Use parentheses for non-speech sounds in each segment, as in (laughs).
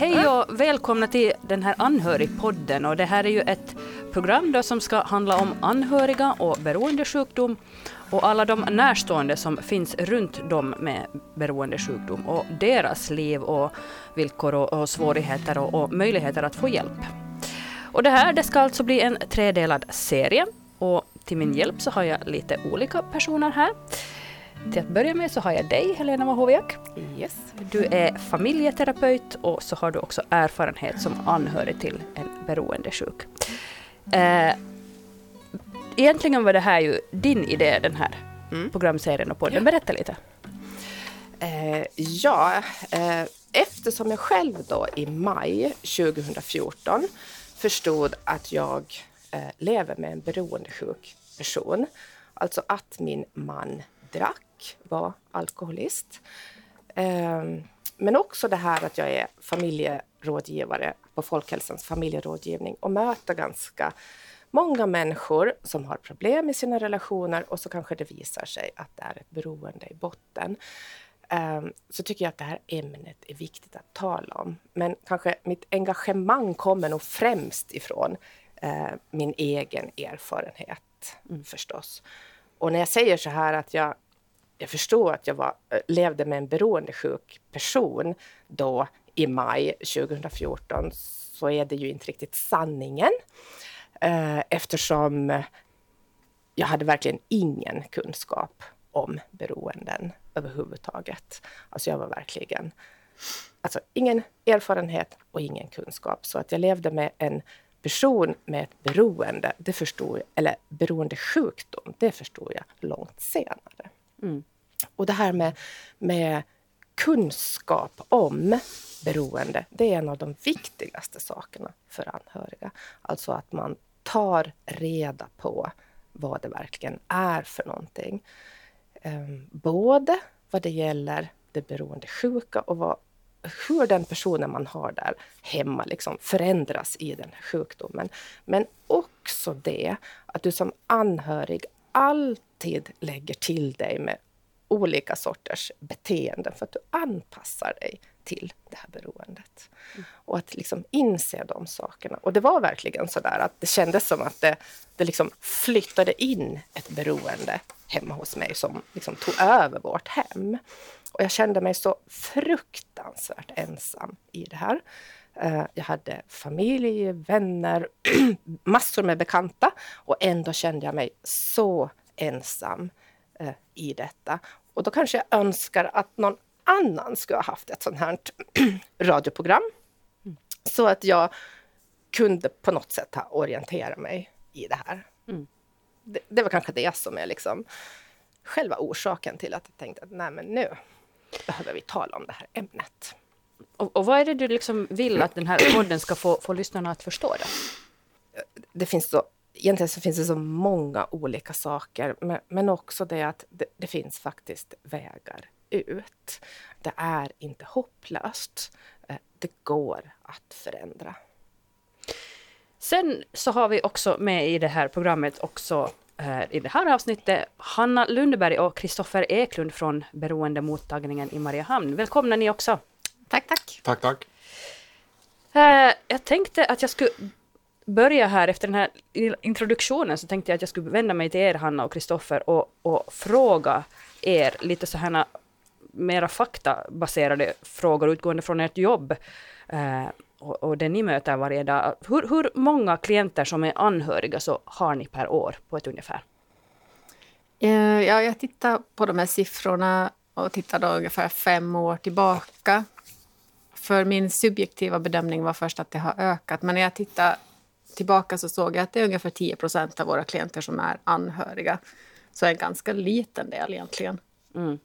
Hej och välkomna till den här anhörigpodden. Och det här är ju ett program då som ska handla om anhöriga och beroendesjukdom och alla de närstående som finns runt dem med beroendesjukdom och deras liv och villkor och, och svårigheter och, och, möjligheter att få hjälp. Och det här det ska alltså bli en tredelad serie och till min hjälp så har jag lite olika personer här. Till att börja med så har jag dig, Helena Mahoviak. Yes. Du är familjeterapeut och så har du också erfarenhet som anhörig till en beroendesjuk. Eh, egentligen var det här ju din idé, den här mm. programserien och podden. Berätta lite. Eh, ja, eh, eftersom jag själv då i maj 2014 förstod att jag eh, lever med en beroendesjuk person, alltså att min man drack var alkoholist. Ehm, men också det här att jag är familjerådgivare på Folkhälsans familjerådgivning och möter ganska många människor som har problem i sina relationer och så kanske det visar sig att det är ett beroende i botten. Ehm, så tycker jag att det här ämnet är viktigt att tala om. Men kanske mitt engagemang kommer nog främst ifrån eh, min egen erfarenhet mm. förstås. Och när jag säger så här att jag jag förstod att jag var, eh, levde med en beroendesjuk person då i maj 2014 så är det ju inte riktigt sanningen. Eh, eftersom jag hade verkligen ingen kunskap om beroenden överhuvudtaget. Alltså jag var verkligen, alltså ingen erfarenhet och ingen kunskap. Så att jag levde med en person med ett beroende, det förstod jag, eller beroendesjukdom, det förstod jag långt senare. Mm. Och det här med, med kunskap om beroende, det är en av de viktigaste sakerna för anhöriga. Alltså att man tar reda på vad det verkligen är för någonting. Ehm, både vad det gäller det beroendesjuka och vad, hur den personen man har där hemma liksom förändras i den här sjukdomen. Men också det att du som anhörig alltid lägger till dig med olika sorters beteenden för att du anpassar dig till det här beroendet. Mm. Och att liksom inse de sakerna. Och det var verkligen så där att det kändes som att det, det liksom flyttade in ett beroende hemma hos mig som liksom tog över vårt hem. Och jag kände mig så fruktansvärt ensam i det här. Eh, jag hade familj, vänner, (clears throat) massor med bekanta och ändå kände jag mig så ensam eh, i detta. Och då kanske jag önskar att någon annan skulle ha haft ett sånt här (clears throat) radioprogram. Mm. Så att jag kunde på något sätt ha orienterat mig i det här. Mm. Det, det, var kanske det som är liksom själva orsaken till att jag tänkte att nej men nu behöver vi tala om det här ämnet. Och, och vad är det du liksom vill att den här podden ska få, få lyssnarna att förstå? Det? det finns så egentligen så finns det så många olika saker, men, men också det att det, det, finns faktiskt vägar ut. Det är inte hopplöst. Eh, det går att förändra. Sen så har vi också med i det här programmet också eh, i det här avsnittet Hanna Lundberg och Kristoffer Eklund från beroendemottagningen i Mariehamn. Välkomna ni också. Tack, tack. Tack, tack. Eh, jag tänkte att jag skulle börja här efter den här introduktionen så tänkte jag att jag skulle vända mig till er Hanna och Kristoffer och, och fråga er lite så här mera faktabaserade frågor utgående från ert jobb eh, och, och det ni möter varje dag. Hur, hur många klienter som är anhöriga så har ni per år på ett ungefär? Eh, ja, jag tittar på de här siffrorna och tittar då ungefär fem år tillbaka. För min subjektiva bedömning var först att det har ökat, men när jag tittar tillbaka så såg jag att det är ungefär 10 procent av våra klienter som är anhöriga. Så en ganska liten del egentligen. Mm.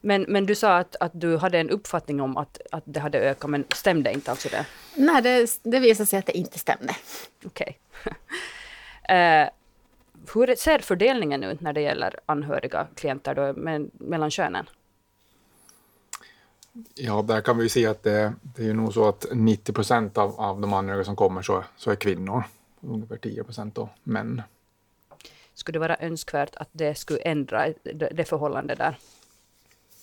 Men, men du sa att, att du hade en uppfattning om att, att det hade ökat, men stämde inte alltså det? Nej, det, det visade sig att det inte stämde. Okej. Okay. (laughs) uh, hur ser fördelningen ut när det gäller anhöriga klienter då, med, mellan könen? Ja, där kan vi se att det, det är nog så att 90 procent av, av de anhöriga som kommer så, så är kvinnor. Ungefär 10 procent då män. Skulle det vara önskvärt att det skulle ändra det, det förhållandet där?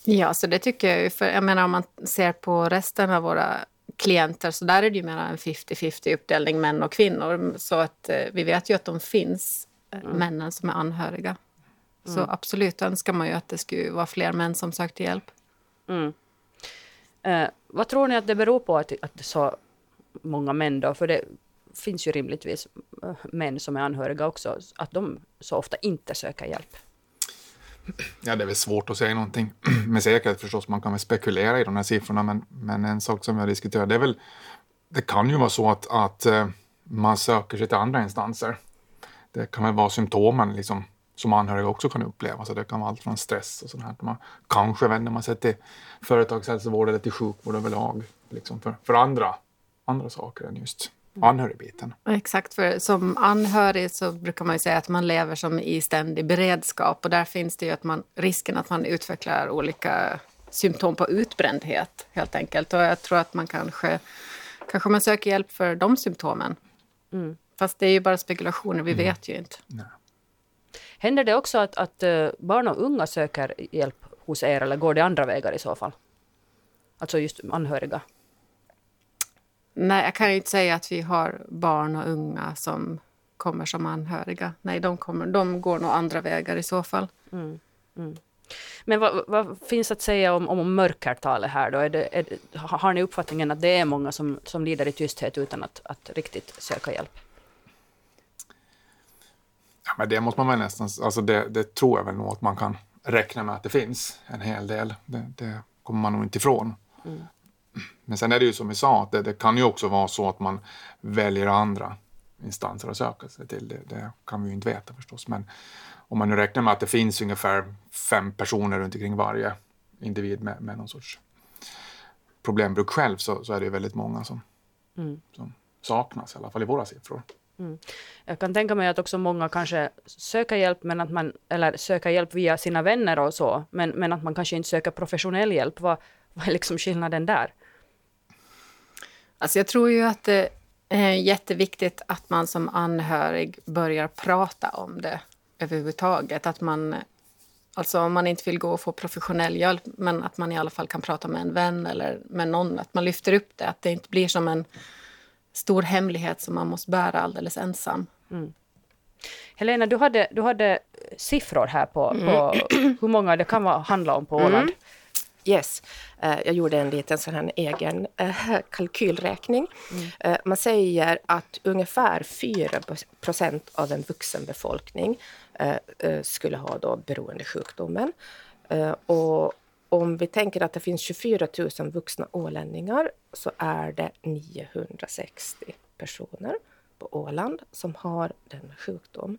Ja, så det tycker jag. För jag menar om man ser på resten av våra klienter så där är det ju mer en 50-50 uppdelning män och kvinnor. Så att eh, vi vet ju att de finns, eh, männen som är anhöriga. Så absolut önskar man ju att det skulle vara fler män som sökte hjälp. Mm. Eh, vad tror ni att det beror på att, att så många män då, för det finns ju rimligtvis eh, män som är anhöriga också, att de så ofta inte söker hjälp? Ja, det är väl svårt att säga någonting (clears throat) med säkerhet förstås. Man kan väl spekulera i de här siffrorna, men, men en sak som jag diskuterar, det är väl, det kan ju vara så att, att eh, man söker sig till andra instanser. Det kan väl vara symptomen liksom, som anhöriga också kan uppleva. Så det kan vara allt från stress och sånt här. Man, kanske vänder man sig till företagshälsovård eller till sjukvård överlag. Liksom för, för andra, andra saker än just anhörigbiten. Exakt, för som anhörig så brukar man ju säga att man lever som i ständig beredskap och där finns det ju att man, risken att man utvecklar olika symptom på utbrändhet helt enkelt. Och jag tror att man kanske, kanske man söker hjälp för de symptomen. Mm. Fast det är ju bara spekulationer, vi vet ju inte. Nej. Händer det också att, att eh, barn och unga söker hjälp hos er, eller går det andra vägar i så fall? Alltså just anhöriga. Nej, jag kan inte säga att vi har barn och unga som kommer som anhöriga. Nej, de, kommer, de går nog andra vägar i så fall. Men vad, vad finns att säga om, om mörkertalet här då? Är det, är det, har ni uppfattningen att det är många som, som lider i tysthet utan att, att riktigt söka hjälp? Men det måste man väl nästan, alltså det, det tror jag väl nog att man kan räkna med att det finns en hel del. Det, det kommer man nog inte ifrån. Men sen är det ju som vi sa, att det, det kan ju också vara så att man väljer andra instanser att söka sig till. Det, det kan vi ju inte veta förstås. Men om man nu räknar med att det finns ungefär fem personer runt omkring varje individ med, med någon sorts problembruk själv så, så är det ju väldigt många som, som saknas, i alla fall i våra siffror. Mm. Jag kan tänka mig att också många kanske söker hjälp, men att man, eller söker hjälp via sina vänner och så, men, men att man kanske inte söker professionell hjälp. Vad, vad är liksom skillnaden där? Alltså jag tror ju att det är jätteviktigt att man som anhörig börjar prata om det överhuvudtaget. Att man, alltså om man inte vill gå och få professionell hjälp, men att man i alla fall kan prata med en vän eller med någon. Att man lyfter upp det, att det inte blir som en stor hemlighet som man måste bära alldeles ensam. Helena, du hade, du hade siffror här på, på hur många det kan vara, handla om på Åland. Yes, Eh, jag gjorde en liten sån här egen eh, kalkylräkning. Eh, Man säger att ungefär 4 procent av en vuxen befolkning skulle ha då beroendesjukdomen. Och om vi tänker att det finns 24 000 vuxna ålänningar så är det 960 personer på Åland som har denna sjukdom.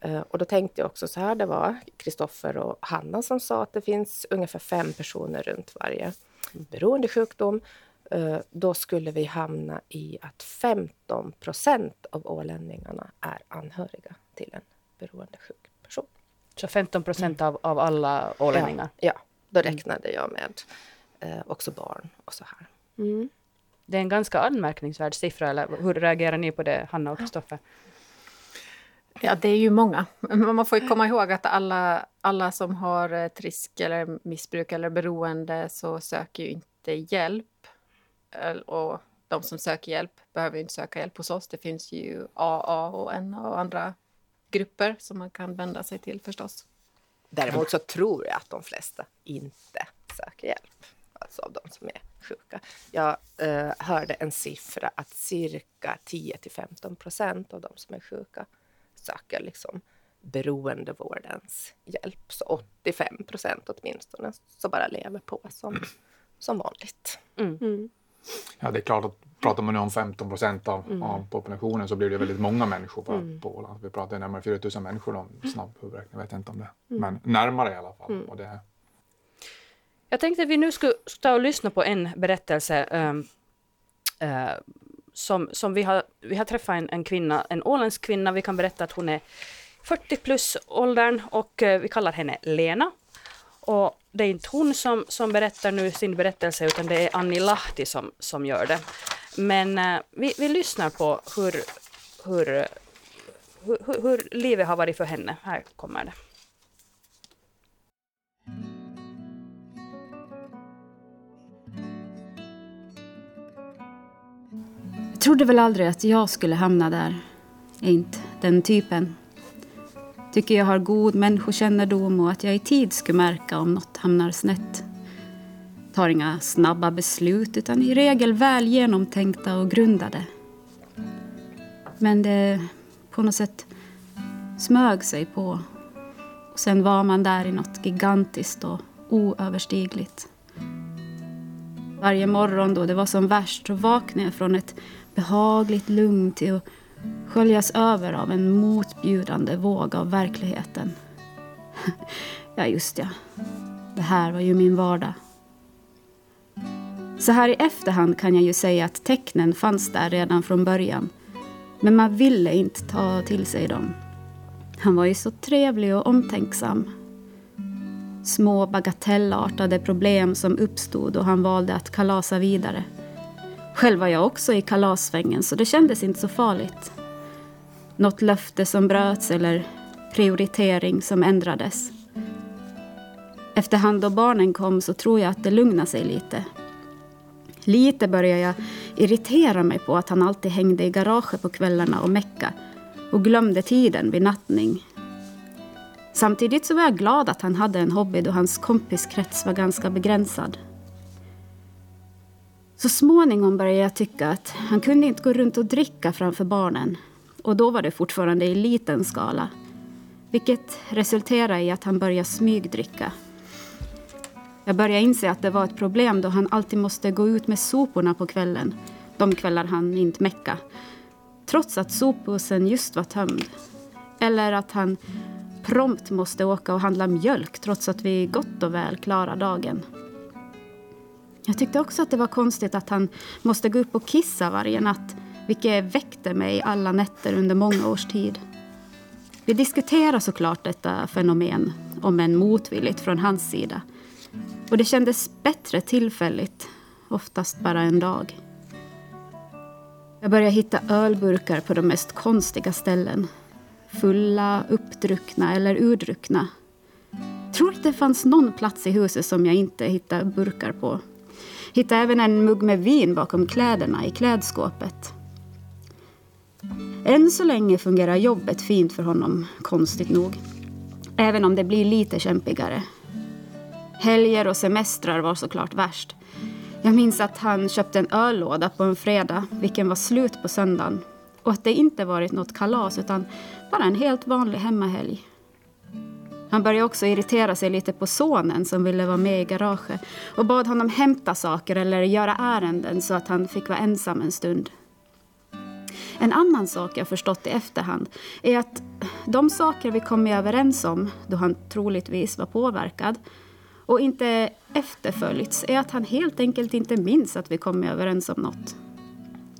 Eh, Och då tänkte jag också så här, det var Kristoffer och Hanna som sa att det finns ungefär fem personer runt varje beroendesjukdom. Eh, Då skulle vi hamna i att 15 procent av ålänningarna är anhöriga till en beroendesjuk person. Så 15 procent av, av alla ålänningar. Ja, ja, då räknade jag med eh, också barn och så här. Det är en ganska anmärkningsvärd siffra, eller hur reagerar ni på det, Hanna och Kristoffer? Ja, det är ju många. Men man får ju komma ihåg att alla, alla som har ett risk eller missbruk eller beroende så söker ju inte hjälp. Eh, Och de som söker hjälp behöver ju inte söka hjälp hos oss. Det finns ju AA och NA och andra grupper som man kan vända sig till förstås. Däremot så tror jag att de flesta inte söker hjälp. Alltså av de som är sjuka. Jag eh, hörde en siffra att cirka 10 till 15 procent av de som är sjuka söker liksom beroendevårdens hjälp. Så 85 procent åtminstone så bara lever på som, som vanligt. Mm. Ja, det är klart att pratar man nu om 15 procent av, av populationen så blir det väldigt många människor på, på Åland. Vi pratar närmare 4 000 människor om snabb huvudräkning, vet inte om det. Men närmare i alla fall. Och det, Jag tänkte att vi nu skulle ta och lyssna på en berättelse ehm, eh, som, som vi har, vi har träffat en, en kvinna, en åländsk kvinna. Vi kan berätta att hon är 40 plus åldern och eh, vi kallar henne Lena. Och det är inte hon som, som berättar nu sin berättelse utan det är Annie Lahti som, som gör det. Men eh, vi, vi lyssnar på hur, hur, hur, hur, hur livet har varit för henne. Här kommer det. Jag trodde väl aldrig att jag skulle hamna där. Inte den typen. Tycker jag har god människokännedom och att jag i tid skulle märka om något hamnar snett. Tar inga snabba beslut utan i regel väl genomtänkta och grundade. Men det på något sätt smög sig på. Och sen var man där i något gigantiskt och oöverstigligt. Varje morgon då det var som värst så vaknade jag från ett behagligt lugn till att sköljas över av en motbjudande våg av verkligheten. (laughs) ja, just ja. Det här var ju min vardag. Så här i efterhand kan jag ju säga att tecknen fanns där redan från början. Men man ville inte ta till sig dem. Han var ju så trevlig och omtänksam. Små bagatellartade problem som uppstod och han valde att kalasa vidare. Själv var jag också i kalassvängen så det kändes inte så farligt. Något löfte som bröts eller prioritering som ändrades. Efterhand då barnen kom så tror jag att det lugnade sig lite. Lite började jag irritera mig på att han alltid hängde i garaget på kvällarna och mecka och glömde tiden vid nattning. Samtidigt så var jag glad att han hade en hobby då hans kompiskrets var ganska begränsad. Så småningom började jag tycka att han kunde inte gå runt och dricka framför barnen. Och då var det fortfarande i liten skala. Vilket resulterade i att han började smygdricka. Jag började inse att det var ett problem då han alltid måste gå ut med soporna på kvällen. De kvällar han inte mecka. Trots att soppåsen just var tömd. Eller att han prompt måste åka och handla mjölk trots att vi gott och väl klarar dagen. Jag tyckte också att det var konstigt att han måste gå upp och kissa varje natt vilket väckte mig alla nätter under många års tid. Vi diskuterade såklart detta fenomen, om än motvilligt från hans sida. Och det kändes bättre tillfälligt, oftast bara en dag. Jag började hitta ölburkar på de mest konstiga ställen. Fulla, uppdruckna eller urdruckna. Tror att det fanns någon plats i huset som jag inte hittade burkar på. Hittade även en mugg med vin bakom kläderna i klädskåpet. Än så länge fungerar jobbet fint för honom, konstigt nog. Även om det blir lite kämpigare. Helger och semestrar var såklart värst. Jag minns att han köpte en öllåda på en fredag, vilken var slut på söndagen. Och att det inte varit något kalas, utan bara en helt vanlig hemmahelg. Han började också irritera sig lite på sonen som ville vara med i garaget och bad honom hämta saker eller göra ärenden så att han fick vara ensam en stund. En annan sak jag förstått i efterhand är att de saker vi kommit överens om, då han troligtvis var påverkad, och inte efterföljts är att han helt enkelt inte minns att vi kommit överens om något.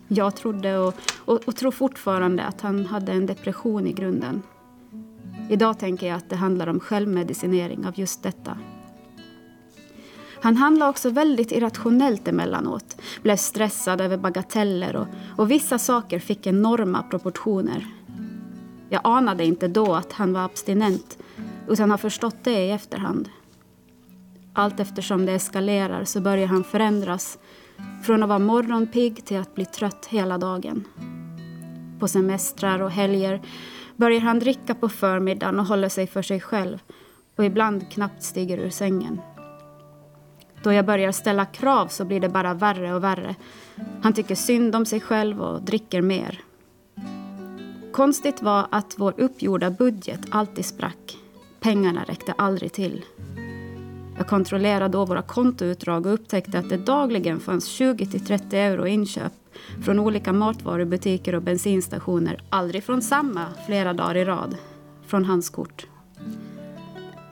Jag trodde och, och, och tror fortfarande att han hade en depression i grunden. Idag tänker jag att det handlar om självmedicinering av just detta. Han handlade också väldigt irrationellt emellanåt, blev stressad över bagateller och, och vissa saker fick enorma proportioner. Jag anade inte då att han var abstinent, utan har förstått det i efterhand. Allt eftersom det eskalerar så börjar han förändras från att vara morgonpigg till att bli trött hela dagen. På semestrar och helger börjar han dricka på förmiddagen och håller sig för sig själv och ibland knappt stiger ur sängen. Då jag börjar ställa krav så blir det bara värre och värre. Han tycker synd om sig själv och dricker mer. Konstigt var att vår uppgjorda budget alltid sprack. Pengarna räckte aldrig till. Jag kontrollerade då våra kontoutdrag och upptäckte att det dagligen fanns 20-30 euro inköp från olika matvarubutiker och bensinstationer. Aldrig från samma flera dagar i rad. Från hans kort.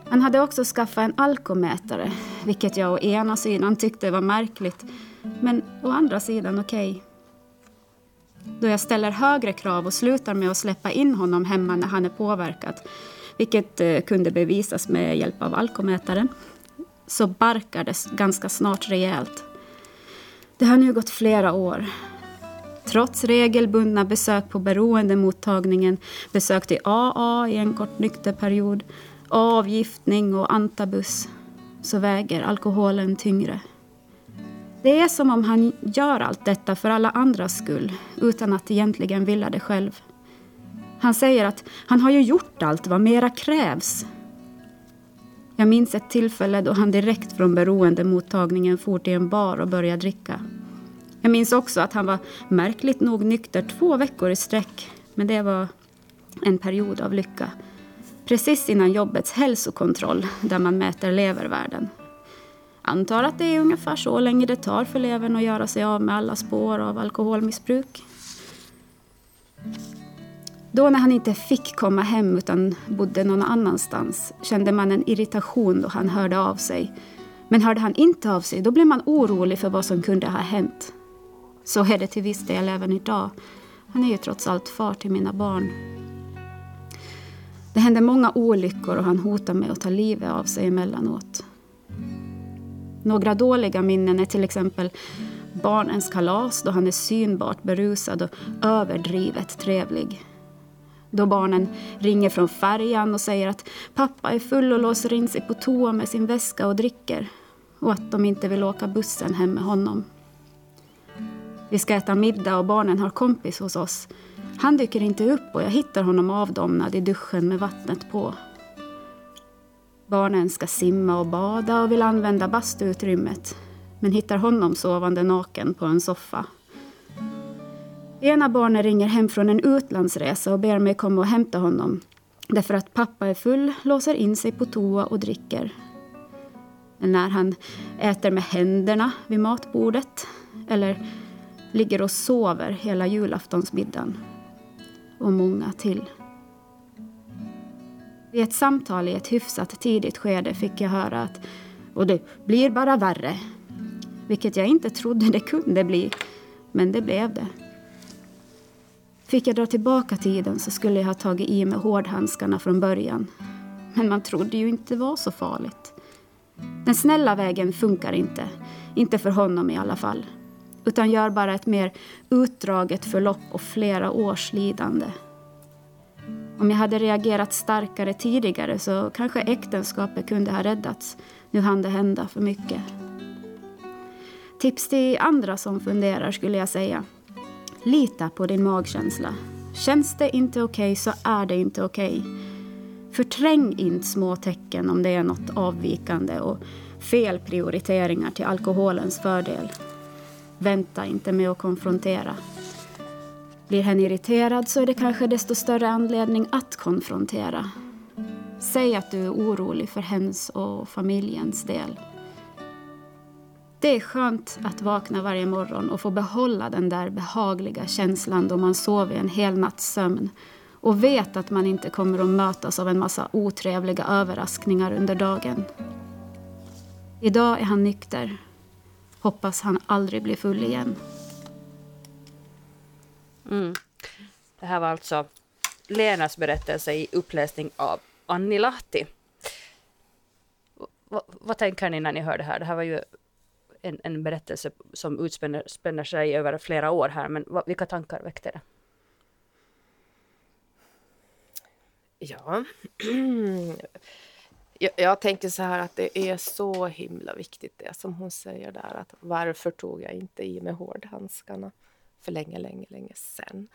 Han hade också skaffat en alkomätare, vilket jag å ena sidan tyckte var märkligt, men å andra sidan okej. Okay. Då jag ställer högre krav och slutar med att släppa in honom hemma när han är påverkad, vilket eh, kunde bevisas med hjälp av alkomätaren, så barkar det ganska snart rejält. Det har nu gått flera år. Trots regelbundna besök på beroendemottagningen, besök till AA i en kort nykterperiod, avgiftning och antabus, så väger alkoholen tyngre. Det är som om han gör allt detta för alla andras skull, utan att egentligen vilja det själv. Han säger att han har ju gjort allt vad mera krävs. Jag minns ett tillfälle då han direkt från beroendemottagningen for till en bar och började dricka. Jag minns också att han var märkligt nog nykter två veckor i sträck, men det var en period av lycka. Precis innan jobbets hälsokontroll, där man mäter levervärden. Antar att det är ungefär så länge det tar för levern att göra sig av med alla spår av alkoholmissbruk. Då när han inte fick komma hem utan bodde någon annanstans kände man en irritation då han hörde av sig. Men hörde han inte av sig då blev man orolig för vad som kunde ha hänt. Så är det till viss del även idag. Han är ju trots allt far till mina barn. Det hände många olyckor och han hotade med att ta livet av sig emellanåt. Några dåliga minnen är till exempel barnens kalas då han är synbart berusad och överdrivet trevlig. Då barnen ringer från färjan och säger att pappa är full och låser in sig på toa med sin väska och dricker och att de inte vill åka bussen hem med honom. Vi ska äta middag och barnen har kompis hos oss. Han dyker inte upp och jag hittar honom avdomnad i duschen med vattnet på. Barnen ska simma och bada och vill använda bastuutrymmet men hittar honom sovande naken på en soffa. Ena barnet ringer hem från en utlandsresa och ber mig komma och hämta honom därför att pappa är full, låser in sig på toa och dricker. När han äter med händerna vid matbordet eller ligger och sover hela julaftonsmiddagen. Och många till. I ett samtal i ett hyfsat tidigt skede fick jag höra att och det blir bara värre. Vilket jag inte trodde det kunde bli, men det blev det. Fick jag dra tillbaka tiden så skulle jag ha tagit i med hårdhandskarna från början. Men man trodde ju inte det var så farligt. Den snälla vägen funkar inte. Inte för honom i alla fall. Utan gör bara ett mer utdraget förlopp och flera års lidande. Om jag hade reagerat starkare tidigare så kanske äktenskapet kunde ha räddats. Nu hann det hända för mycket. Tips till andra som funderar skulle jag säga. Lita på din magkänsla. Känns det inte okej okay så är det inte okej. Okay. Förträng inte små tecken om det är något avvikande och fel prioriteringar till alkoholens fördel. Vänta inte med att konfrontera. Blir hen irriterad så är det kanske desto större anledning att konfrontera. Säg att du är orolig för hens och familjens del. Det är skönt att vakna varje morgon och få behålla den där behagliga känslan då man sover en hel natts sömn och vet att man inte kommer att mötas av en massa otrevliga överraskningar under dagen. Idag är han nykter. Hoppas han aldrig blir full igen. Mm. Det här var alltså Lenas berättelse i uppläsning av Anni Lahti. V vad tänker ni när ni hör det här? Det här var ju en, en berättelse som utspänner sig över flera år här, men vad, vilka tankar väckte det? Ja, (clears throat) jag, jag tänker så här att det är så himla viktigt det som hon säger där att varför tog jag inte i med hårdhandskarna för länge, länge, länge sedan?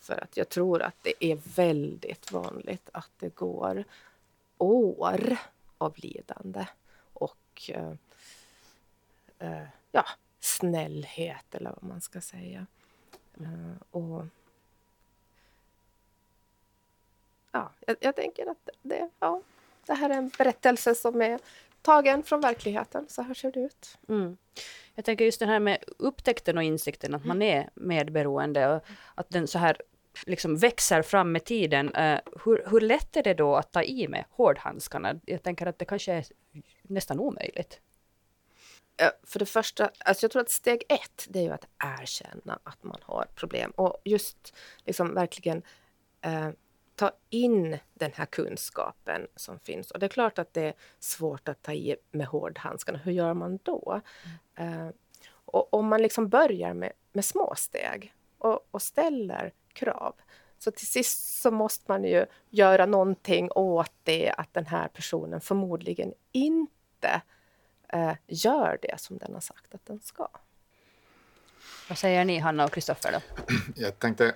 För att jag tror att det är väldigt vanligt att det går år av lidande och eh, eh, ja, snällhet eller vad man ska säga. Eh, och ja, jag, jag, tänker att det, ja, det här är en berättelse som är tagen från verkligheten. Så här ser det ut. Mm. Jag tänker just det här med upptäckten och insikten att man är medberoende och att den så här liksom växer fram med tiden. Uh, hur, hur lätt är det då att ta i med hårdhandskarna? Jag tänker att det kanske är nästan omöjligt. För det första, alltså jag tror att steg ett, det är ju att erkänna att man har problem och just liksom verkligen eh, ta in den här kunskapen som finns. Och det är klart att det är svårt att ta i med hårdhandskarna. Hur gör man då? Mm. Eh, och om man liksom börjar med, med små steg och, och ställer krav så till sist så måste man ju göra någonting åt det att den här personen förmodligen inte eh, gör det som den har sagt att den ska. Vad säger ni, Hanna och Kristoffer? då? (clears throat) Jag tänkte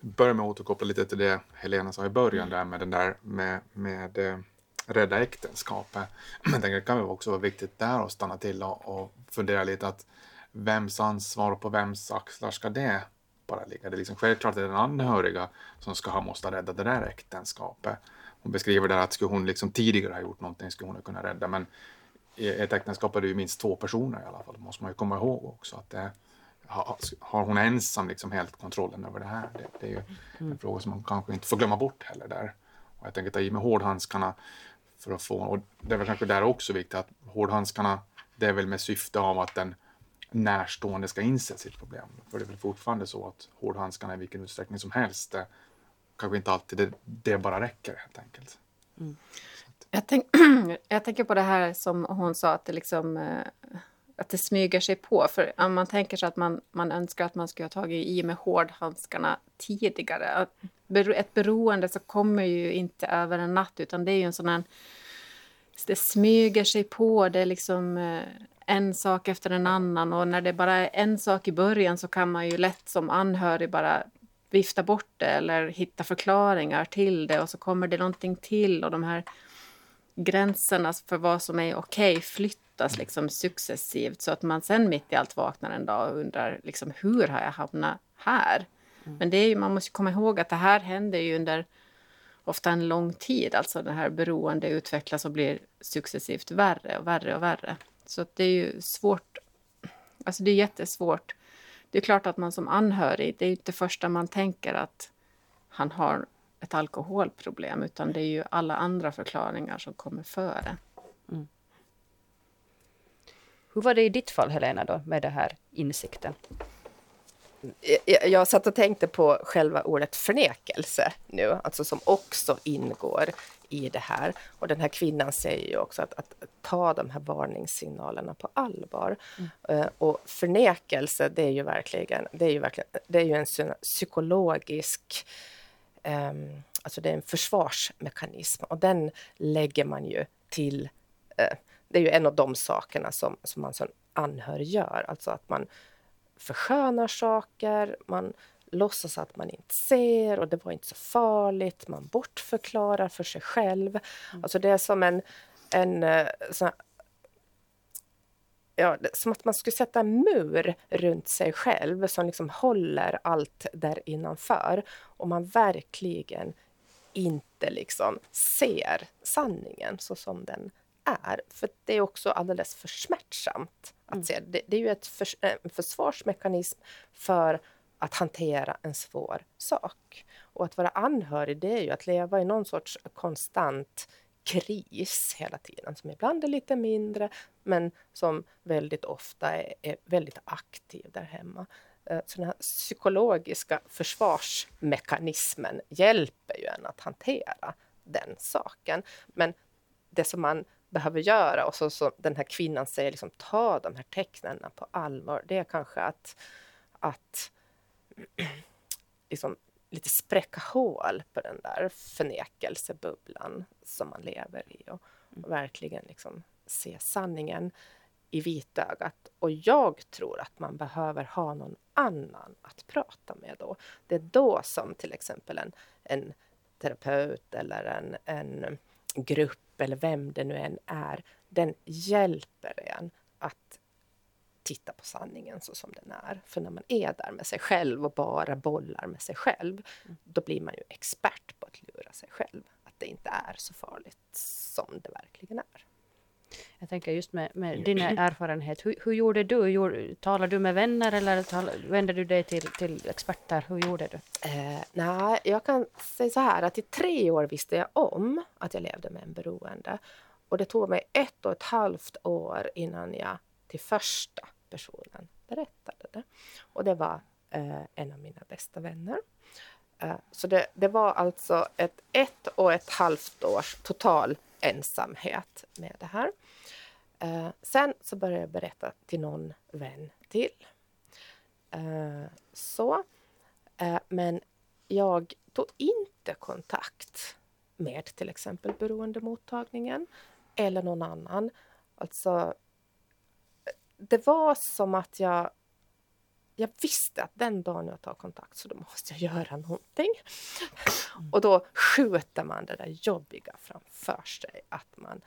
börja med att återkoppla lite till det Helena sa i början där med den där med, med eh, rädda äktenskapet. (clears throat) Jag tänker det kan väl också vara viktigt där att stanna till och, och fundera lite att vems ansvar och på vems axlar ska det bara ligga? Det är liksom självklart att det är den anhöriga som ska ha måste rädda det där äktenskapet. Hon beskriver där att skulle hon liksom tidigare ha gjort någonting skulle hon ha kunnat rädda men ett äktenskap är det ju minst två personer i alla fall. Det måste man ju komma ihåg också. att det, har hon ensam liksom helt kontrollen över det här? Det, det är ju mm. en fråga som man kanske inte får glömma bort heller där. Och jag tänker ta i med hårdhandskarna för att få, och det är väl kanske där också viktigt att hårdhandskarna, det är väl med syfte av att den närstående ska inse sitt problem. För det är väl fortfarande så att hårdhandskarna i vilken utsträckning som helst, det, kanske inte alltid det, det bara räcker helt enkelt. Mm. Jag, tänk, (clears throat) jag tänker på det här som hon sa, att det, liksom, eh, att det smyger sig på. För om man tänker sig att man, man önskar att man skulle ha tagit i med hårdhandskarna tidigare. Ett beroende så kommer ju inte över en natt, utan det är ju en sån här... Det smyger sig på, det är liksom eh, en sak efter en annan. Och när det bara är en sak i början så kan man ju lätt som anhörig bara vifta bort det eller hitta förklaringar till det och så kommer det någonting till och de här gränserna för vad som är okej okay, flyttas liksom successivt så att man sen mitt i allt vaknar en dag och undrar liksom, hur har jag hamnat här? Mm. Men det är ju, man måste komma ihåg att det här händer ju under ofta en lång tid. Alltså det här beroende utvecklas och blir successivt värre och värre och värre. Så det är ju svårt. Alltså det är jättesvårt. Det är klart att man som anhörig, det är inte första man tänker att han har ett alkoholproblem utan det är ju alla andra förklaringar som kommer före. Mm. Hur var det i ditt fall Helena då med den här insikten? Jag, jag satt och tänkte på själva ordet förnekelse nu, alltså som också ingår i det här. Och den här kvinnan säger ju också att, att ta de här varningssignalerna på allvar. Mm. Uh, och förnekelse, det är ju verkligen, det är ju verkligen, det är ju en psykologisk um, alltså det är en försvarsmekanism och den lägger man ju till uh, det är ju en av de sakerna som, som man som anhörig gör, alltså att man förskönar saker, man låtsas att man inte ser och det var inte så farligt. Man bortförklarar för sig själv. Mm. Alltså det är som en, en eh, sån ja, som att man skulle sätta en mur runt sig själv som liksom håller allt där innanför. Och man verkligen inte liksom ser sanningen så som den är. För det är också alldeles för smärtsamt att mm. se. Det, det är ju ett förs en försvarsmekanism för att hantera en svår sak. Och att vara anhörig, det är ju att leva i någon sorts konstant kris hela tiden, som ibland är lite mindre, men som väldigt ofta är, är väldigt aktiv där hemma. Eh, så den här psykologiska försvarsmekanismen hjälper ju en att hantera den saken. Men det som man behöver göra, och så, så den här kvinnan säger, liksom, ta de här tecknen på allvar, det är kanske att, att (clears throat) liksom, lite spräcka hål på den där förnekelsebubblan som man lever i och, och verkligen liksom se sanningen i vitögat. Och jag tror att man behöver ha någon annan att prata med då. Det är då som till exempel en, en terapeut eller en, en grupp eller vem det nu än är, den hjälper en att titta på sanningen så som den är. För när man är där med sig själv och bara bollar med sig själv, mm. då blir man ju expert på att lura sig själv. Att det inte är så farligt som det verkligen är. Jag tänker just med, med din erfarenhet, hur, hur gjorde du? Gjorde, talade du med vänner eller tal, vände du dig till, till experter? Hur gjorde du? Eh, nej, jag kan säga så här att i tre år visste jag om att jag levde med en beroende. Och det tog mig ett och ett halvt år innan jag till första personen berättade det. Och det var eh, en av mina bästa vänner. Eh, så det, det, var alltså ett ett och ett halvt års total ensamhet med det här. Eh, sen så började jag berätta till någon vän till. Eh, så. Eh, men jag tog inte kontakt med till exempel beroendemottagningen eller någon annan. Alltså det var som att jag jag visste att den dagen jag tar kontakt så då måste jag göra någonting. Mm. Och då skjuter man det där jobbiga framför sig. Att man,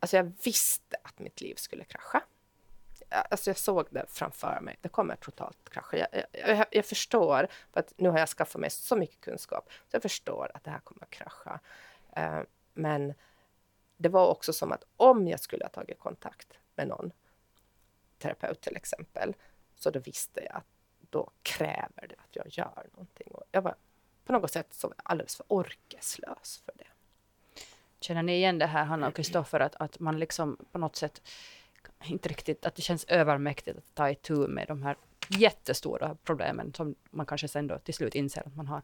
alltså jag visste att mitt liv skulle krascha. Alltså jag såg det framför mig. Det kommer totalt krascha. Jag, jag, jag, förstår, för att nu har jag skaffat mig så mycket kunskap, så jag förstår att det här kommer att krascha. Uh, men det var också som att om jag skulle ha tagit kontakt med någon terapeut till exempel, så då visste jag att då kräver det att jag gör någonting. Och jag var på något sätt så alldeles för orkeslös för det. Känner ni igen det här, Hanna och Kristoffer, att, att man liksom på något sätt inte riktigt, att det känns övermäktigt att ta itu med de här jättestora problemen som man kanske sen då till slut inser att man har?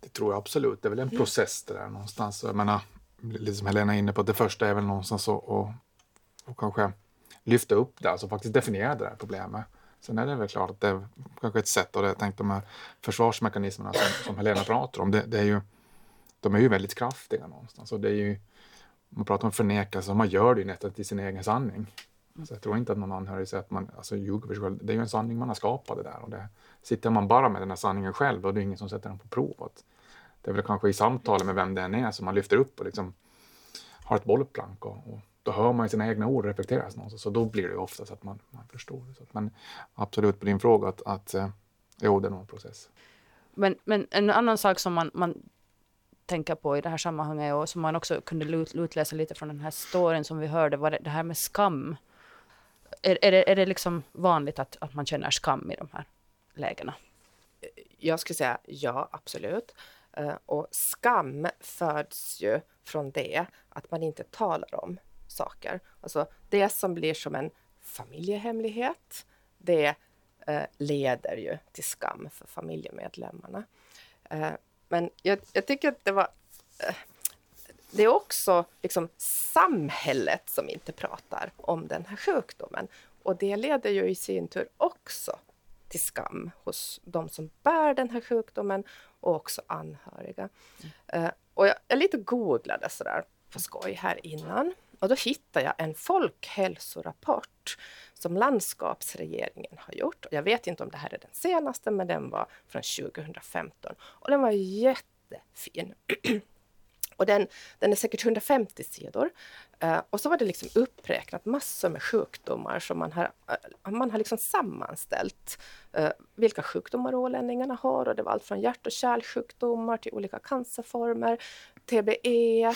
Det tror jag absolut. Det är väl en mm. process det där någonstans. Jag menar, lite som Helena är inne på, det första är väl någonstans att och, och kanske lyfta upp det, alltså faktiskt definiera det här problemet. Sen är det väl klart att det är kanske ett sätt och det, jag tänkte de här försvarsmekanismerna som, som Helena pratar om, det, det, är ju, de är ju väldigt kraftiga någonstans. Och det är ju, man pratar om förnekelse, man gör det ju nästan till sin egen sanning. Så jag tror inte att någon anhörig säger att man alltså, ljuger för sig själv. Det är ju en sanning man har skapat det där. Och det, sitter man bara med den här sanningen själv, och det är ingen som sätter den på prov. Att det är väl kanske i samtalet med vem det än är som man lyfter upp och liksom har ett bollplank och, och då hör man sina egna ord reflekteras någonstans. Så då blir det ju oftast att man, man förstår. Det. Men absolut på din fråga att, att eh, jo, det är nog en process. Men, men en annan sak som man, man tänka på i det här sammanhanget och som man också kunde utläsa lite från den här storyn som vi hörde var det, det här med skam. Är, är, det, är det liksom vanligt att, att man känner skam i de här lägena? Jag skulle säga ja, absolut. Eh, och skam föds ju från det att man inte talar om saker. Alltså det som blir som en familjehemlighet, det eh, leder ju till skam för familjemedlemmarna. Eh, men jag, jag, tycker att det var eh, det är också liksom samhället som inte pratar om den här sjukdomen. Och det leder ju i sin tur också till skam hos de som bär den här sjukdomen och också anhöriga. Mm. Uh, och jag, jag lite googlade sådär på skoj här innan och då hittade jag en folkhälsorapport som landskapsregeringen har gjort. Jag vet inte om det här är den senaste, men den var från 2015 och den var jättefin. (clears throat) Och den, den är säkert 150 sidor. Uh, och så var det liksom uppräknat massor med sjukdomar som man har, uh, man har liksom sammanställt. Uh, vilka sjukdomar ålänningarna har och det var allt från hjärt och kärlsjukdomar till olika cancerformer, TBE,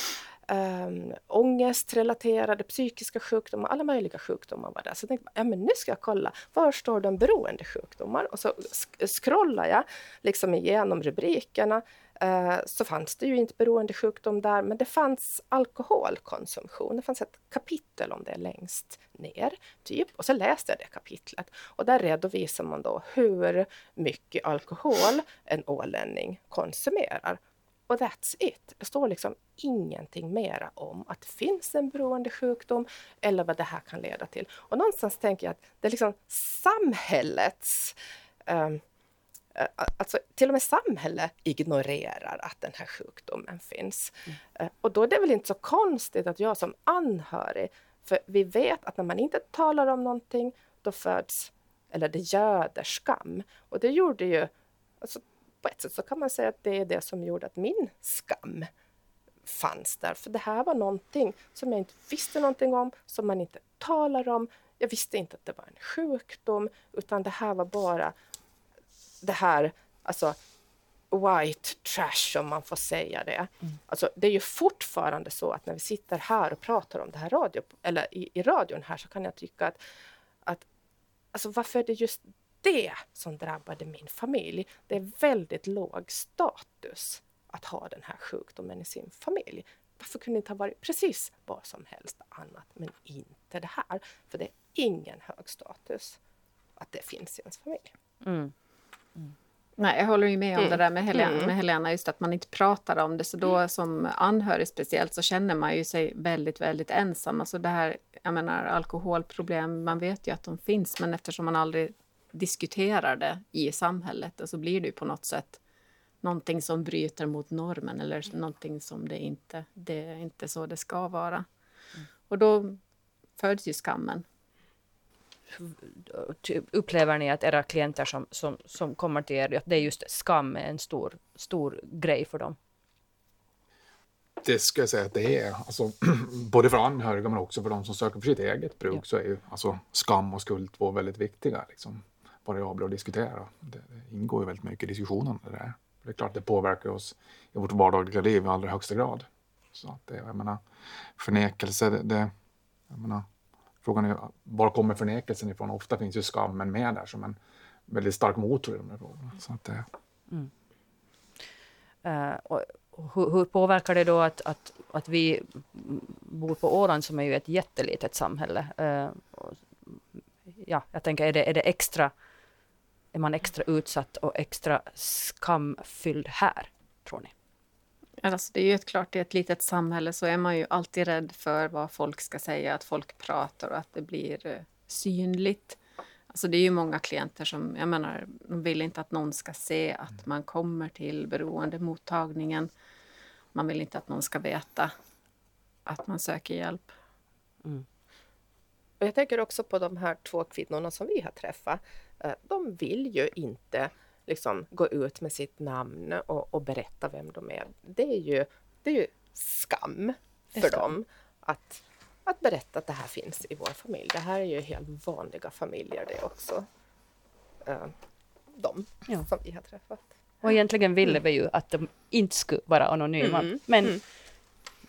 um, ångestrelaterade psykiska sjukdomar, alla möjliga sjukdomar var där. Så jag tänkte ja, men nu ska jag kolla, var står de beroende sjukdomar? Och så sk scrollar jag liksom igenom rubrikerna uh, så fanns det ju inte beroende sjukdom där, men det fanns alkoholkonsumtion. Det fanns ett kapitel om det längst ner, typ. Och så läste jag det kapitlet. Och där redovisar man då hur mycket alkohol en ålänning konsumerar. Och that's it. Det står liksom ingenting mera om att det finns en beroendesjukdom eller vad det här kan leda till. Och någonstans tänker jag att det är liksom samhällets um, Alltså till och med samhället ignorerar att den här sjukdomen finns. Mm. Uh, och då är det väl inte så konstigt att jag som anhörig, för vi vet att när man inte talar om någonting, då föds, eller det göder skam. Och det gjorde ju, alltså, på ett sätt så kan man säga att det är det som gjorde att min skam fanns där. För det här var någonting som jag inte visste någonting om, som man inte talar om. Jag visste inte att det var en sjukdom, utan det här var bara det här, alltså white trash om man får säga det. Mm. Alltså, det är ju fortfarande så att när vi sitter här och pratar om det här radio, eller i, i radion här så kan jag tycka att, att alltså varför är det just det som drabbade min familj. Det är väldigt låg status att ha den här sjukdomen i sin familj. Varför kunde det inte ha varit precis vad som helst annat, men inte det här? För det är ingen hög status att det finns i ens familj. Mm. Mm. Nej, jag håller ju med om mm. det där med Helena, mm. med Helena, just att man inte pratar om det. Så då mm. som anhörig speciellt så känner man ju sig väldigt, väldigt ensam. Alltså det här, jag menar alkoholproblem, man vet ju att de finns, men eftersom man aldrig diskuterar det i samhället och så blir det ju på något sätt någonting som bryter mot normen eller mm. någonting som det inte, det är inte så det ska vara. Mm. Och då föds ju skammen. upplever ni att era klienter som, som, som kommer till er, att det är just skam är en stor, stor grej för dem? Det ska jag säga att det är. Alltså, (clears throat) både för anhöriga men också för de som söker för sitt eget bruk ja. så är ju alltså, skam och skuld två väldigt viktiga liksom, variabler att diskutera. Det, ingår ju väldigt mycket i diskussionen. Det, där. det är klart det påverkar oss i vårt vardagliga liv i allra högsta grad. Så att det, jag menar, förnekelse, det, det jag menar, frågan är var kommer förnekelsen ifrån? Ofta finns ju skammen med där som en väldigt stark motor i de här frågorna. Så att det... Mm. Uh, och hur, hur, påverkar det då att, att, att vi bor på Åland som är ju ett jättelitet samhälle? Uh, ja, jag tänker, är det, är det extra, är man extra utsatt och extra skamfylld här, tror ni? Alltså det är ju ett, klart, i ett litet samhälle så är man ju alltid rädd för vad folk ska säga, att folk pratar och att det blir uh, synligt. Alltså det är ju många klienter som, jag menar, de vill inte att någon ska se att man kommer till beroendemottagningen. Man vill inte att någon ska veta att man söker hjälp. Mm. Och jag tänker också på de här två kvinnorna som vi har träffat. Eh, de vill ju inte liksom gå ut med sitt namn och, och berätta vem de är. Det är ju, det är ju skam för dem att, att berätta att det här finns i vår familj. Det här är ju helt vanliga familjer det också. Eh, de ja. som vi har träffat. Och egentligen ville vi ju att de inte skulle vara anonyma. Mm. Men mm.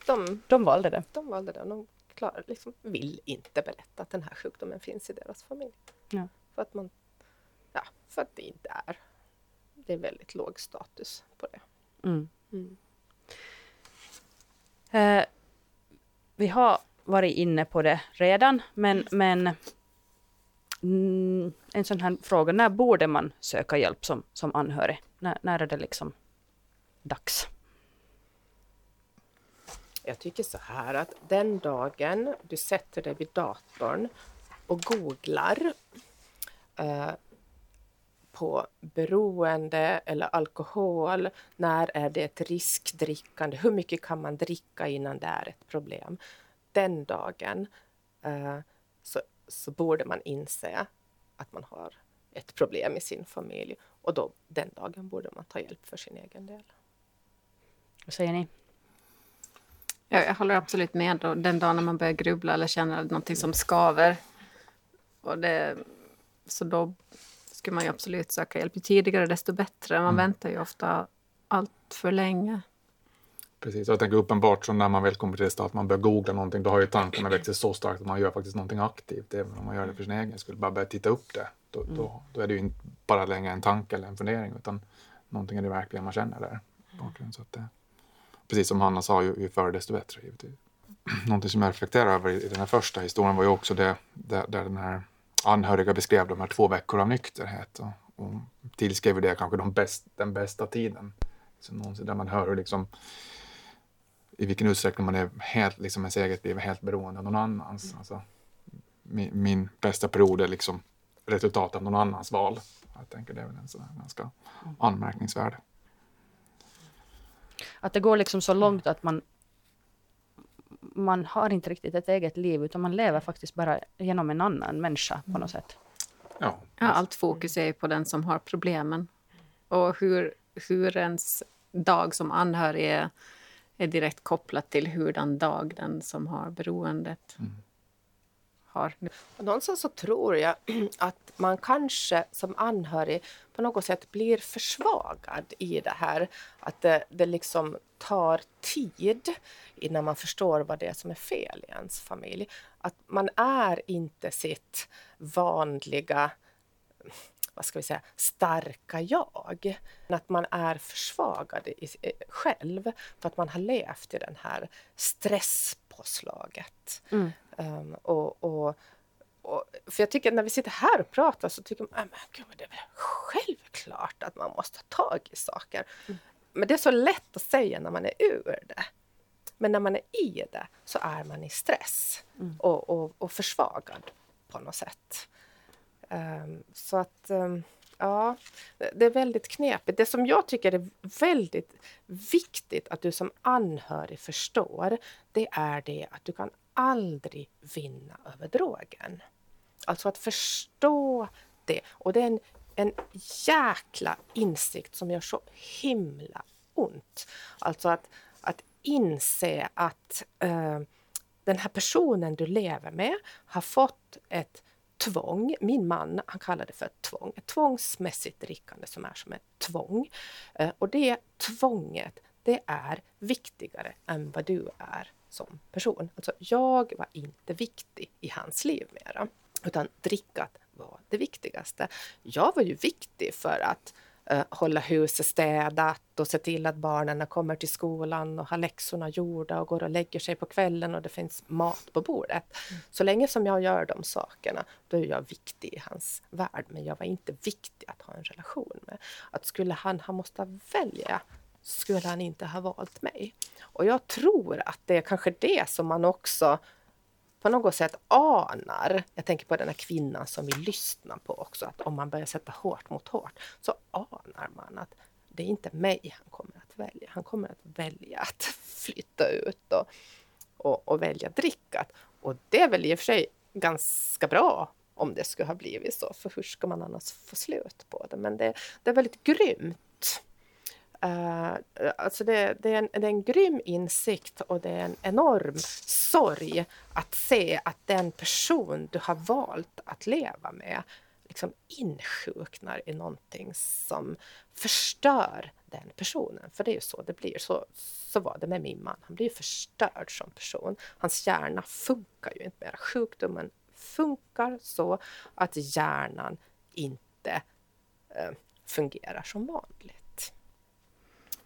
De, de valde det. De valde det. De klar, liksom, vill inte berätta att den här sjukdomen finns i deras familj. Ja. För, att man, ja, för att det inte är. Det är väldigt låg status på det. Mm. Mm. Eh, vi har varit inne på det redan, men, men mm, en sån här fråga, när borde man söka hjälp som, som anhörig? När, när är det liksom dags? Jag tycker så här att den dagen du sätter dig vid datorn och googlar eh, på beroende eller alkohol, när är det ett riskdrickande, hur mycket kan man dricka innan det är ett problem? Den dagen eh, så, så borde man inse att man har ett problem i sin familj och då den dagen borde man ta hjälp för sin egen del. Vad säger ni? Ja, jag håller absolut med. Då. Den dagen när man börjar grubbla eller känner någonting som skaver. Och det, så då ska man ju absolut söka hjälp. Ju tidigare desto bättre. Man mm. väntar ju ofta allt för länge. Precis, jag tänker uppenbart så när man väl kommer till det stadiet att man börjar googla någonting, då har ju tankarna växt så starkt att man gör faktiskt någonting aktivt, även om man gör det för sin egen skull. Bara börja titta upp det, då, mm. då, då, är det ju inte bara längre en tanke eller en fundering, utan någonting är det verkligen man känner där. Så att det, precis som Hanna sa, ju, ju förr desto bättre. (clears throat) Någonting som jag reflekterar över i, den här första historien var ju också det där, där den här anhöriga beskrev de här två veckor av nykterhet och, och tillskrev det kanske de bäst, den bästa tiden. Så någonsin där man hör hur liksom, i vilken utsträckning man är helt, liksom ens eget liv är helt beroende av någon annans. Mm. Alltså, min, min, bästa period är liksom resultatet av någon annans val. Jag tänker det är väl en sån ganska anmärkningsvärd att det går liksom så långt att man man har inte riktigt ett eget liv utan man lever faktiskt bara genom en annan människa på något sätt. Ja, ja allt fokus är på den som har problemen. Och hur, hur ens dag som anhörig är, är direkt kopplat till hurdan dag den som har beroendet mm har. Någonstans så tror jag (clears throat) att man kanske som anhörig på något sätt blir försvagad i det här. Att det, det liksom tar tid innan man förstår vad det är som är fel i ens familj. Att man är inte sitt vanliga vad ska vi säga, starka jag. Att man är försvagad i, själv för att man har levt i den här stresspåslaget. Mm. Um, och, och, och, för jag tycker när vi sitter här och pratar så tycker man att det är självklart att man måste ta tag i saker. Mm. Men det är så lätt att säga när man är ur det. Men när man är i det så är man i stress mm. och, och, och, försvagad på något sätt. Um, så att um, ja, det är väldigt knepigt. Det som jag tycker är väldigt viktigt att du som anhörig förstår, det är det att du kan aldrig vinna över drogen. Alltså att förstå det. Och det är en, en jäkla insikt som gör så himla ont. Alltså att, att inse att eh, den här personen du lever med har fått ett tvång. Min man han kallar det för ett tvång, ett tvångsmässigt drickande som är som ett tvång. Eh, och det tvånget, det är viktigare än vad du är som person. Alltså jag var inte viktig i hans liv mera, utan drickat var det viktigaste. Jag var ju viktig för att uh, hålla huset städat och se till att barnen kommer till skolan och har läxorna gjorda och går och lägger sig på kvällen och det finns mat på bordet. Mm. Så länge som jag gör de sakerna, då är jag viktig i hans värld. Men jag var inte viktig att ha en relation med. Att skulle han, han måste välja skulle han inte ha valt mig. Och jag tror att det är kanske det som man också på något sätt anar. Jag tänker på den här kvinnan som vi lyssnar på också, att om man börjar sätta hårt mot hårt så anar man att det är inte mig han kommer att välja. Han kommer att välja att (laughs) flytta ut och, och, och välja drickat. Och det är väl i och för sig ganska bra om det skulle ha blivit så, för hur ska man annars få slut på det? Men det, det är väldigt grymt Uh, alltså det, det, är en, det är en grym insikt och det är en enorm sorg att se att den person du har valt att leva med liksom insjuknar i någonting som förstör den personen. För det är ju så det blir. Så, så var det med min man. Han blir förstörd som person. Hans hjärna funkar ju inte mer. Sjukdomen funkar så att hjärnan inte eh, fungerar som vanligt.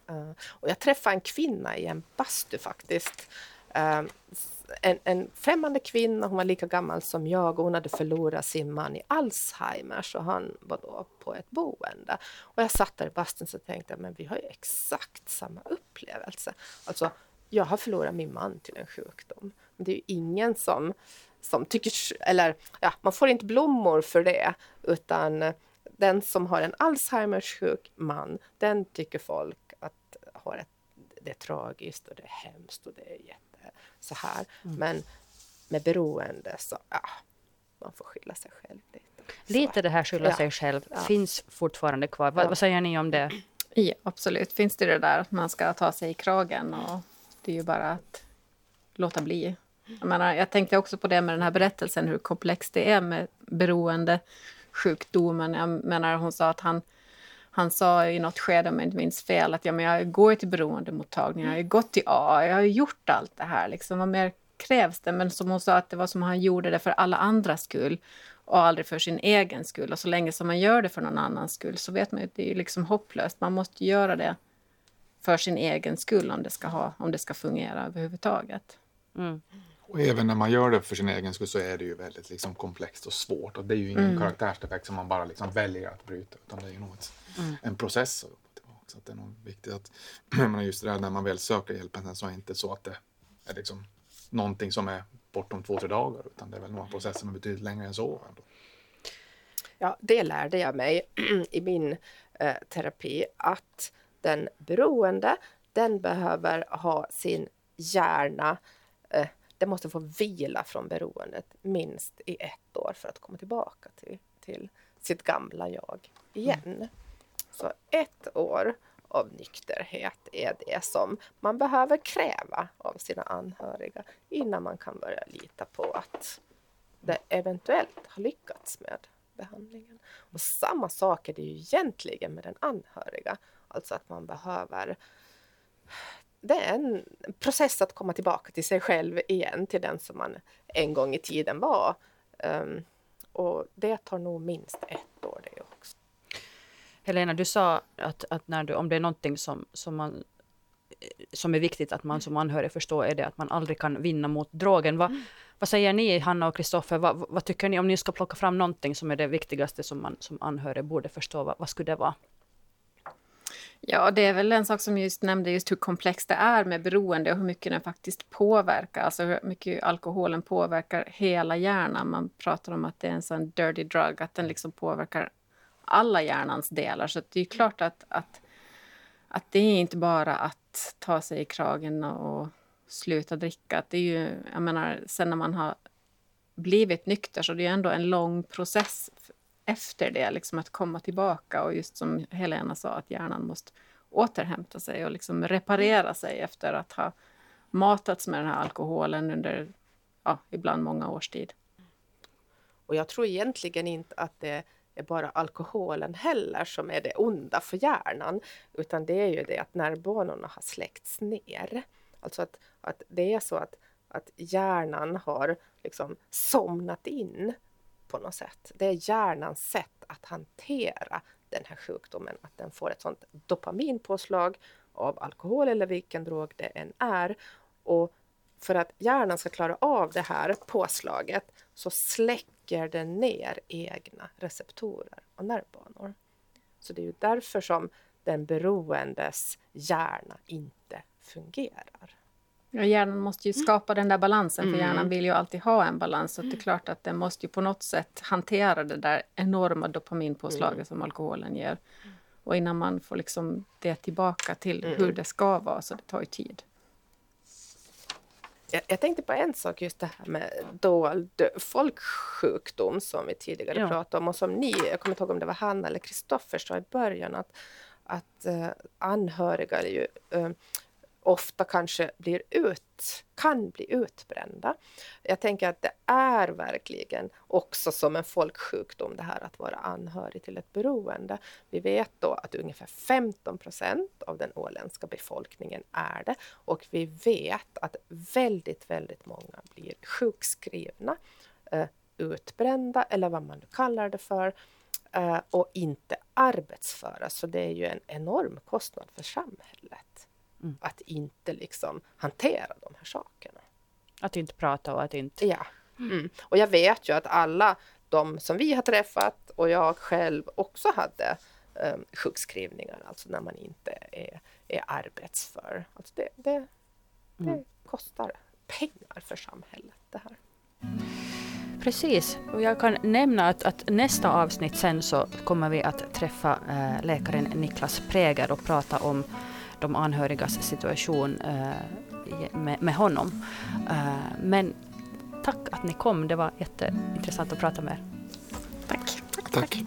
Eh, och jag träffade en kvinna i en bastu faktiskt. Eh, en, en främmande kvinna, hon var lika gammal som jag och hon hade förlorat sin man i Alzheimers och han var då på ett boende. Och jag satt där i bastun och tänkte men vi har ju exakt samma upplevelse. Alltså, jag har förlorat min man till en sjukdom. Men det är ju ingen som, som tycker, eller ja, man får inte blommor för det, utan den som har en Alzheimers sjuk man, den tycker folk har ett, det är tragiskt och det är hemskt och det är jätte så här. Mm. Men med beroende så, ja, man får skylla sig själv lite. Lite det här skylla ja. sig själv ja. finns fortfarande kvar. Vad, vad, säger ni om det? Ja, absolut finns det det där att man ska ta sig i kragen och det är ju bara att låta bli. Jag, menar, jag tänkte också på det med den här berättelsen, hur komplext det är med beroende sjukdomen. Jag menar, hon sa att han han sa i något skede, om jag inte minns fel, att ja, men jag går till beroendemottagning, jag har gått till A, jag har gjort allt det här. Liksom. Vad mer krävs det? Men som hon sa, att det var som han gjorde det för alla andras skull och aldrig för sin egen skull. Och så länge som man gör det för någon annans skull så vet man att det är liksom hopplöst. Man måste göra det för sin egen skull om det ska, ha, om det ska fungera överhuvudtaget. Mm. Och även när man gör det för sin egen skull så är det ju väldigt liksom komplext och svårt. Och det är ju ingen mm. karaktärsdefekt som man bara liksom väljer att bryta. Utan det är ju nog ett, mm. en process. Så att det är nog viktigt att, (clears throat) just det där när man väl söker hjälpen så är det inte så att det är liksom någonting som är bortom två, tre dagar. Utan det är väl några processer som är betydligt längre än så. Ändå. Ja, det lärde jag mig (clears throat) i min eh, terapi att den beroende, den behöver ha sin hjärna eh, det måste få vila från beroendet minst i ett år för att komma tillbaka till, till sitt gamla jag igen. Mm. Så ett år av nykterhet är det som man behöver kräva av sina anhöriga innan man kan börja lita på att det eventuellt har lyckats med behandlingen. Och samma sak är det ju egentligen med den anhöriga. Alltså att man behöver det är en process att komma tillbaka till sig själv igen, till den som man en gång i tiden var. Um, och det tar nog minst ett år det också. Helena, du sa att, att när du, om det är någonting som, som, man, som är viktigt att man som anhörig förstår är det att man aldrig kan vinna mot drogen. Va, mm. Vad säger ni, Hanna och Kristoffer, vad, vad, tycker ni om ni ska plocka fram någonting som är det viktigaste som man som anhörig borde förstå, vad, vad skulle det vara? Ja, det är väl en sak som just nämnde, just hur komplext det är med beroende och hur mycket den faktiskt påverkar. Alltså hur mycket alkoholen påverkar hela hjärnan. Man pratar om att det är en sån dirty drug, att den liksom påverkar alla hjärnans delar. Så det är klart att, att, att det är inte bara att ta sig i kragen och sluta dricka. Det är ju, jag menar, sen när man har blivit nykter så det är ändå en lång process efter det, liksom att komma tillbaka och just som Helena sa att hjärnan måste återhämta sig och liksom reparera sig efter att ha matats med den här alkoholen under ja, ibland många års tid. Och jag tror egentligen inte att det är bara alkoholen heller som är det onda för hjärnan, utan det är ju det att nervbanorna har släckts ner. Alltså att, att det är så att, att hjärnan har liksom somnat in på något sätt. Det är hjärnans sätt att hantera den här sjukdomen, att den får ett sånt dopaminpåslag av alkohol eller vilken drog det än är. Och för att hjärnan ska klara av det här påslaget så släcker den ner egna receptorer och nervbanor. Så det är ju därför som den beroendes hjärna inte fungerar. Ja, hjärnan måste ju skapa den där balansen, för mm. hjärnan vill ju alltid ha en balans. Så det är klart att den måste ju på något sätt hantera det där enorma dopaminpåslaget mm. som alkoholen ger. Och innan man får liksom det tillbaka till mm. hur det ska vara, så det tar ju tid. Jag, jag, tänkte på en sak, just det här med dold folksjukdom som vi tidigare ja. pratade om och som ni, jag kommer inte ihåg om det var Hanna eller Kristoffer sa i början att, att uh, anhöriga ju, uh, ofta kanske blir ut, kan bli utbrända. Jag tänker att det är verkligen också som en folksjukdom det här att vara anhörig till ett beroende. Vi vet då att ungefär 15 procent av den åländska befolkningen är det och vi vet att väldigt, väldigt många blir sjukskrivna, eh, utbrända eller vad man nu kallar det för eh, och inte arbetsföra. Så det är ju en enorm kostnad för samhället. Mm. Att inte liksom hantera de här sakerna. Att inte prata och att inte... Ja. Mm. Och jag vet ju att alla de som vi har träffat och jag själv också hade um, sjukskrivningar, alltså när man inte är, är arbetsför. Alltså det, det, det mm. kostar pengar för samhället det här. Precis, och jag kan nämna att, att, nästa avsnitt sen så kommer vi att träffa äh, läkaren Niklas Präger och prata om de anhörigas situation eh, med, med honom. Eh, men tack att ni kom, det var jätteintressant att prata med er. Tack. tack. tack.